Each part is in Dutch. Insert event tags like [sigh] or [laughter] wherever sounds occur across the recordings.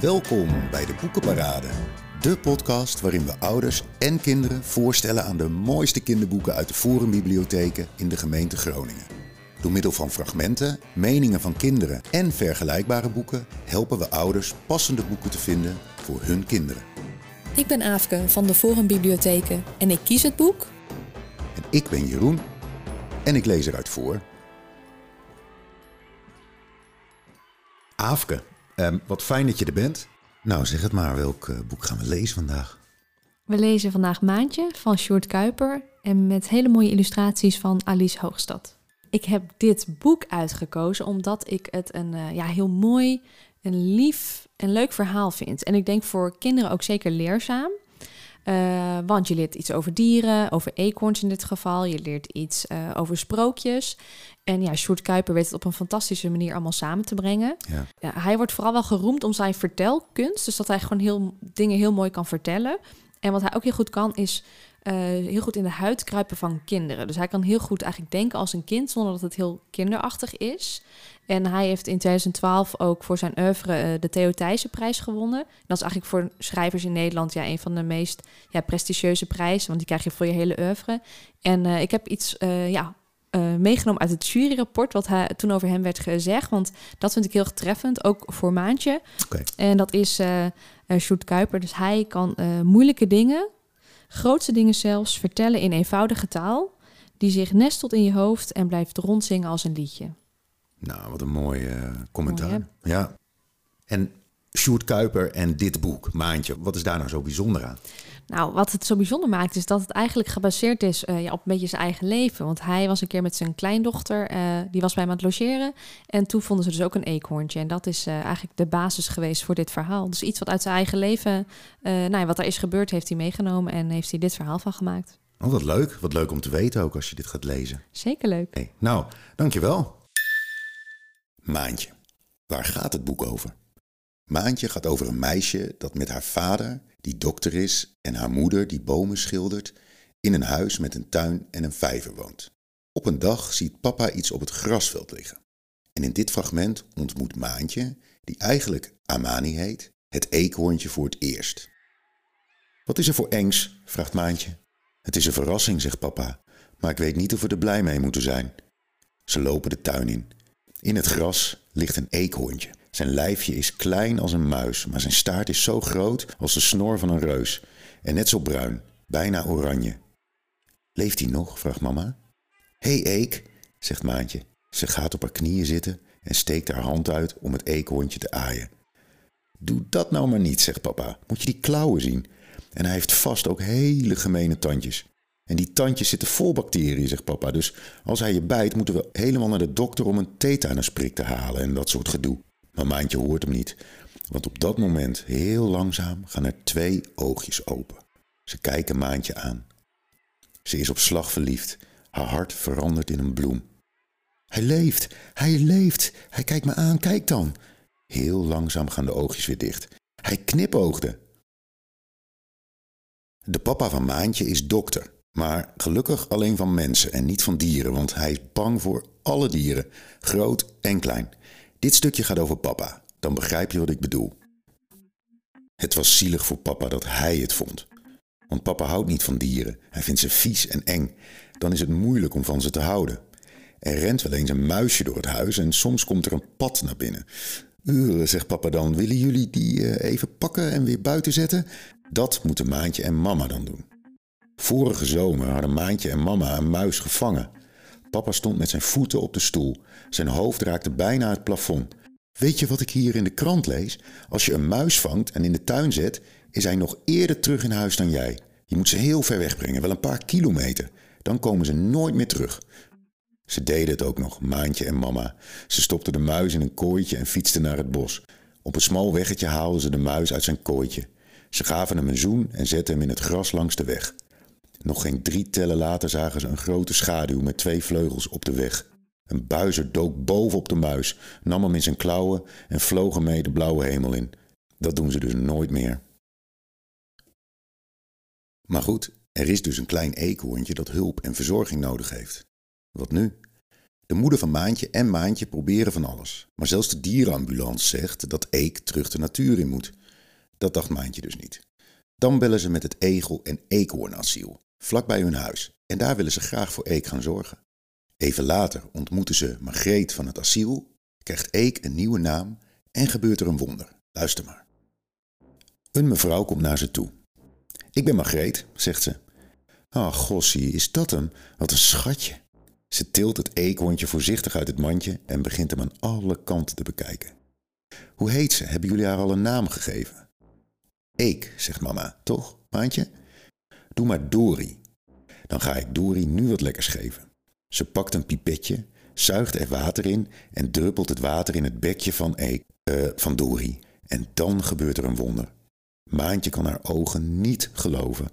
Welkom bij de Boekenparade. De podcast waarin we ouders en kinderen voorstellen aan de mooiste kinderboeken uit de Forumbibliotheken in de gemeente Groningen. Door middel van fragmenten, meningen van kinderen en vergelijkbare boeken helpen we ouders passende boeken te vinden voor hun kinderen. Ik ben Aafke van de Forumbibliotheken en ik kies het boek. En ik ben Jeroen en ik lees eruit voor. Aafke, ehm, wat fijn dat je er bent. Nou, zeg het maar, welk eh, boek gaan we lezen vandaag? We lezen vandaag Maantje van Sjoerd Kuiper en met hele mooie illustraties van Alice Hoogstad. Ik heb dit boek uitgekozen omdat ik het een eh, ja, heel mooi, een lief en leuk verhaal vind. En ik denk voor kinderen ook zeker leerzaam. Uh, want je leert iets over dieren, over eekhoorns in dit geval. Je leert iets over sprookjes. En ja, Sjoerd Kuiper weet het op een fantastische manier allemaal samen te brengen. Ja. Ja, hij wordt vooral wel geroemd om zijn vertelkunst. Dus dat hij gewoon heel, dingen heel mooi kan vertellen. En wat hij ook heel goed kan, is uh, heel goed in de huid kruipen van kinderen. Dus hij kan heel goed eigenlijk denken als een kind, zonder dat het heel kinderachtig is. En hij heeft in 2012 ook voor zijn oeuvre uh, de Theo Thijssenprijs gewonnen. Dat is eigenlijk voor schrijvers in Nederland ja, een van de meest ja, prestigieuze prijzen, want die krijg je voor je hele oeuvre. En uh, ik heb iets ja, uh, meegenomen uit het juryrapport, wat hij, toen over hem werd gezegd. Want dat vind ik heel treffend, ook voor Maantje. Okay. En dat is uh, Sjoerd Kuiper. Dus hij kan uh, moeilijke dingen, grootste dingen zelfs, vertellen in eenvoudige taal. Die zich nestelt in je hoofd en blijft rondzingen als een liedje. Nou, wat een mooi commentaar. Mooi, ja. En Sjoerd Kuiper en dit boek, Maantje, wat is daar nou zo bijzonder aan? Nou, wat het zo bijzonder maakt, is dat het eigenlijk gebaseerd is uh, ja, op een beetje zijn eigen leven. Want hij was een keer met zijn kleindochter, uh, die was bij hem aan het logeren. En toen vonden ze dus ook een eekhoorntje. En dat is uh, eigenlijk de basis geweest voor dit verhaal. Dus iets wat uit zijn eigen leven, nou ja, wat er is gebeurd, heeft hij meegenomen en heeft hij dit verhaal van gemaakt. Oh, wat leuk. Wat leuk om te weten ook als je dit gaat lezen. Zeker leuk. Hey, nou, dankjewel. Maantje. Waar gaat het boek over? Maantje gaat over een meisje dat met haar vader die dokter is, en haar moeder, die bomen schildert, in een huis met een tuin en een vijver woont. Op een dag ziet papa iets op het grasveld liggen. En in dit fragment ontmoet Maantje, die eigenlijk Amani heet, het eekhoorntje voor het eerst. Wat is er voor engs? vraagt Maantje. Het is een verrassing, zegt papa, maar ik weet niet of we er blij mee moeten zijn. Ze lopen de tuin in. In het gras ligt een eekhoorntje. Zijn lijfje is klein als een muis, maar zijn staart is zo groot als de snor van een reus. En net zo bruin, bijna oranje. Leeft hij nog? vraagt mama. Hé hey, Eek, zegt Maantje. Ze gaat op haar knieën zitten en steekt haar hand uit om het eekhoorntje te aaien. Doe dat nou maar niet, zegt papa. Moet je die klauwen zien? En hij heeft vast ook hele gemene tandjes. En die tandjes zitten vol bacteriën, zegt papa. Dus als hij je bijt, moeten we helemaal naar de dokter om een tetanusprik te halen en dat soort gedoe. Maar Maantje hoort hem niet, want op dat moment, heel langzaam, gaan er twee oogjes open. Ze kijken Maantje aan. Ze is op slag verliefd. Haar hart verandert in een bloem. Hij leeft, hij leeft. Hij kijkt me aan, kijk dan. Heel langzaam gaan de oogjes weer dicht. Hij knipoogde. De papa van Maantje is dokter, maar gelukkig alleen van mensen en niet van dieren, want hij is bang voor alle dieren, groot en klein. Dit stukje gaat over papa. Dan begrijp je wat ik bedoel. Het was zielig voor papa dat hij het vond. Want papa houdt niet van dieren. Hij vindt ze vies en eng. Dan is het moeilijk om van ze te houden. Er rent wel eens een muisje door het huis en soms komt er een pad naar binnen. Uren, zegt papa dan, willen jullie die uh, even pakken en weer buiten zetten? Dat moeten Maantje en mama dan doen. Vorige zomer hadden Maantje en mama een muis gevangen. Papa stond met zijn voeten op de stoel. Zijn hoofd raakte bijna het plafond. Weet je wat ik hier in de krant lees? Als je een muis vangt en in de tuin zet, is hij nog eerder terug in huis dan jij. Je moet ze heel ver wegbrengen, wel een paar kilometer. Dan komen ze nooit meer terug. Ze deden het ook nog, Maantje en mama. Ze stopten de muis in een kooitje en fietsten naar het bos. Op een smal weggetje haalden ze de muis uit zijn kooitje. Ze gaven hem een zoen en zetten hem in het gras langs de weg. Nog geen drie tellen later zagen ze een grote schaduw met twee vleugels op de weg. Een buizer dook bovenop de muis, nam hem in zijn klauwen en vloog ermee de blauwe hemel in. Dat doen ze dus nooit meer. Maar goed, er is dus een klein eekhoorntje dat hulp en verzorging nodig heeft. Wat nu? De moeder van Maantje en Maantje proberen van alles. Maar zelfs de dierenambulance zegt dat Eek terug de natuur in moet. Dat dacht Maantje dus niet. Dan bellen ze met het egel- en eekhoornasiel, vlak bij hun huis. En daar willen ze graag voor Eek gaan zorgen. Even later ontmoeten ze Margreet van het asiel, krijgt Eek een nieuwe naam en gebeurt er een wonder. Luister maar. Een mevrouw komt naar ze toe. Ik ben Margreet, zegt ze. Ah, gossie, is dat hem? Wat een schatje. Ze tilt het eekhoorntje voorzichtig uit het mandje en begint hem aan alle kanten te bekijken. Hoe heet ze? Hebben jullie haar al een naam gegeven? Eek, zegt mama, toch, maandje? Doe maar Dori. Dan ga ik Dori nu wat lekkers geven. Ze pakt een pipetje, zuigt er water in en druppelt het water in het bekje van, uh, van Dori. En dan gebeurt er een wonder. Maantje kan haar ogen niet geloven.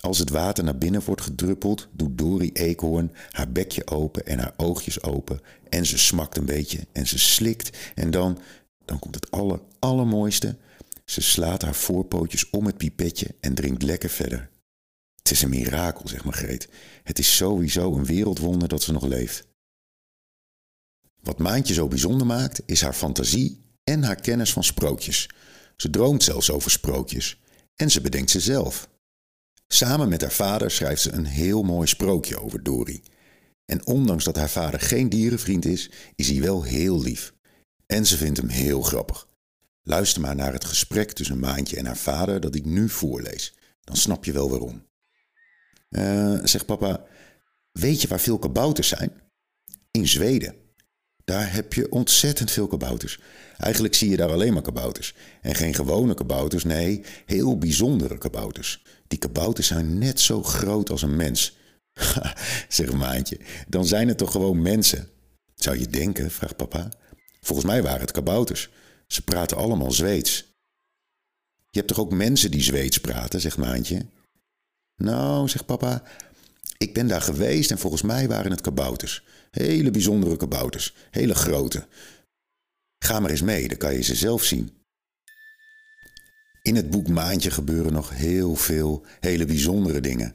Als het water naar binnen wordt gedruppeld, doet Dori Eekhoorn haar bekje open en haar oogjes open. En ze smakt een beetje en ze slikt. En dan, dan komt het aller, allermooiste. Ze slaat haar voorpootjes om het pipetje en drinkt lekker verder. Het is een mirakel, zegt Margreet. Het is sowieso een wereldwonder dat ze nog leeft. Wat Maantje zo bijzonder maakt, is haar fantasie en haar kennis van sprookjes. Ze droomt zelfs over sprookjes en ze bedenkt ze zelf. Samen met haar vader schrijft ze een heel mooi sprookje over Dori. En ondanks dat haar vader geen dierenvriend is, is hij wel heel lief. En ze vindt hem heel grappig. Luister maar naar het gesprek tussen Maantje en haar vader dat ik nu voorlees. Dan snap je wel waarom. Uh, zegt papa, weet je waar veel kabouters zijn? In Zweden. Daar heb je ontzettend veel kabouters. Eigenlijk zie je daar alleen maar kabouters. En geen gewone kabouters, nee, heel bijzondere kabouters. Die kabouters zijn net zo groot als een mens. [laughs] zeg Maantje, dan zijn het toch gewoon mensen? Zou je denken, vraagt papa. Volgens mij waren het kabouters. Ze praten allemaal Zweeds. Je hebt toch ook mensen die Zweeds praten, zegt Maantje. Nou, zegt papa, ik ben daar geweest en volgens mij waren het kabouters. Hele bijzondere kabouters, hele grote. Ga maar eens mee, dan kan je ze zelf zien. In het boek Maantje gebeuren nog heel veel hele bijzondere dingen,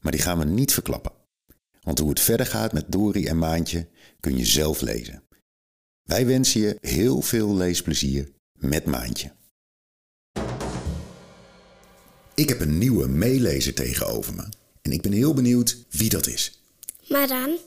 maar die gaan we niet verklappen. Want hoe het verder gaat met Dori en Maantje kun je zelf lezen. Wij wensen je heel veel leesplezier met Maantje. Ik heb een nieuwe meelezer tegenover me en ik ben heel benieuwd wie dat is. Maran.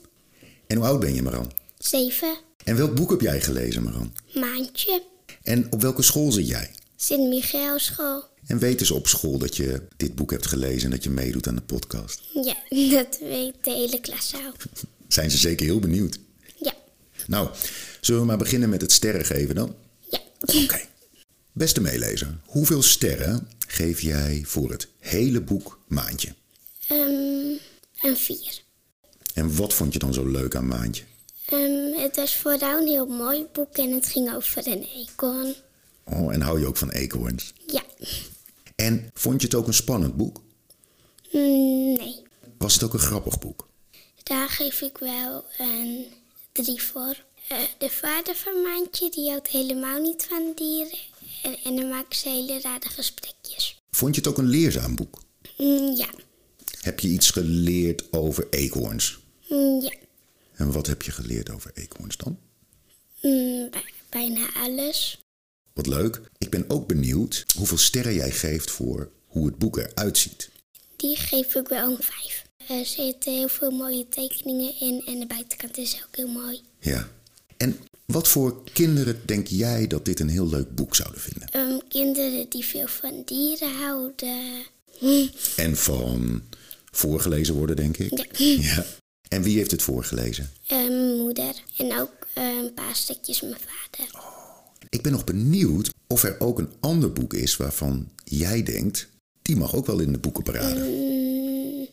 En hoe oud ben je, Maran? Zeven. En welk boek heb jij gelezen, Maran? Maantje. En op welke school zit jij? Sint-Michaelschool. En weten ze op school dat je dit boek hebt gelezen en dat je meedoet aan de podcast? Ja, [laughs] dat weet de hele klas al. Zijn ze zeker heel benieuwd? Ja. Nou, zullen we maar beginnen met het sterren geven dan? Ja. Oké. Beste meelezer, hoeveel sterren geef jij voor het hele boek Maantje? Um, een vier. En wat vond je dan zo leuk aan Maantje? Um, het was vooral een heel mooi boek en het ging over een eekhoorn. Oh, en hou je ook van eekhoorns? Ja. En vond je het ook een spannend boek? Mm, nee. Was het ook een grappig boek? Daar geef ik wel een drie voor. Uh, de vader van Maantje die houdt helemaal niet van dieren. En, en dan maken ze hele rare gesprekjes. Vond je het ook een leerzaam boek? Mm, ja. Heb je iets geleerd over eekhoorns? Mm, ja. En wat heb je geleerd over eekhoorns dan? Mm, bij, bijna alles. Wat leuk. Ik ben ook benieuwd hoeveel sterren jij geeft voor hoe het boek eruit ziet. Die geef ik wel een vijf. Er zitten heel veel mooie tekeningen in en de buitenkant is ook heel mooi. Ja. En wat voor kinderen denk jij dat dit een heel leuk boek zouden vinden? Um, kinderen die veel van dieren houden. En van voorgelezen worden, denk ik? Ja. [laughs] ja. En wie heeft het voorgelezen? Um, moeder en ook uh, een paar stukjes mijn vader. Oh. Ik ben nog benieuwd of er ook een ander boek is waarvan jij denkt... die mag ook wel in de boekenparade. Mm,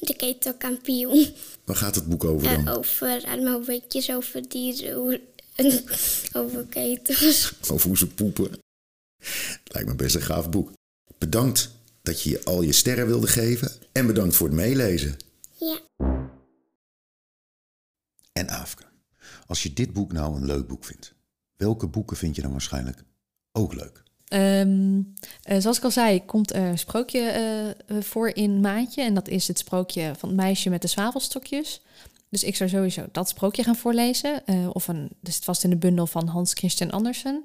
de ketelkampioen. Waar gaat het boek over dan? Uh, over allemaal weetjes over dieren, [laughs] over ketels. Over hoe ze poepen. Lijkt me best een gaaf boek. Bedankt dat je al je sterren wilde geven. En bedankt voor het meelezen. Ja. En Aafke, als je dit boek nou een leuk boek vindt, welke boeken vind je dan waarschijnlijk ook leuk? Um, uh, zoals ik al zei, komt er een sprookje uh, voor in Maatje. En dat is het sprookje van het meisje met de zwavelstokjes. Dus ik zou sowieso dat sprookje gaan voorlezen. Uh, of een, dus het was in de bundel van Hans Christian Andersen.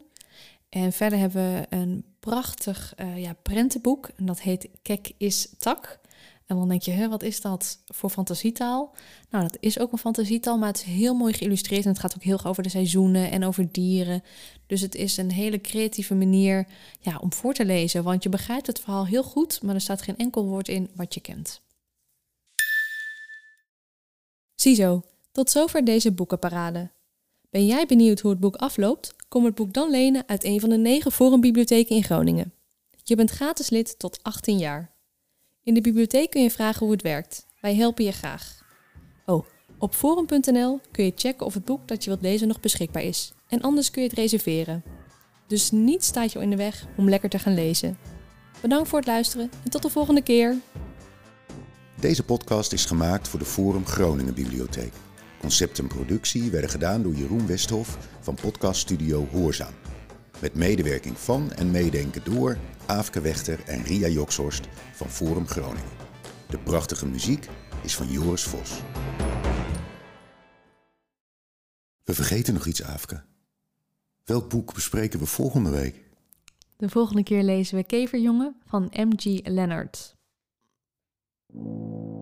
En verder hebben we een prachtig uh, ja, prentenboek. En dat heet Kek is Tak. En dan denk je, wat is dat voor fantasietaal? Nou, dat is ook een fantasietaal, maar het is heel mooi geïllustreerd. En het gaat ook heel erg over de seizoenen en over dieren. Dus het is een hele creatieve manier ja, om voor te lezen. Want je begrijpt het verhaal heel goed, maar er staat geen enkel woord in wat je kent. Ziezo, tot zover deze boekenparade. Ben jij benieuwd hoe het boek afloopt? Kom het boek dan lenen uit een van de negen forumbibliotheken in Groningen. Je bent gratis lid tot 18 jaar. In de bibliotheek kun je vragen hoe het werkt. Wij helpen je graag. Oh, op forum.nl kun je checken of het boek dat je wilt lezen nog beschikbaar is. En anders kun je het reserveren. Dus niets staat je in de weg om lekker te gaan lezen. Bedankt voor het luisteren en tot de volgende keer. Deze podcast is gemaakt voor de Forum Groningen Bibliotheek. Concept en productie werden gedaan door Jeroen Westhof van podcaststudio Hoorzaam. Met medewerking van en meedenken door Aafke Wechter en Ria Jokshorst van Forum Groningen. De prachtige muziek is van Joris Vos. We vergeten nog iets, Aafke. Welk boek bespreken we volgende week? De volgende keer lezen we Keverjongen van M.G. Leonard. Thank you.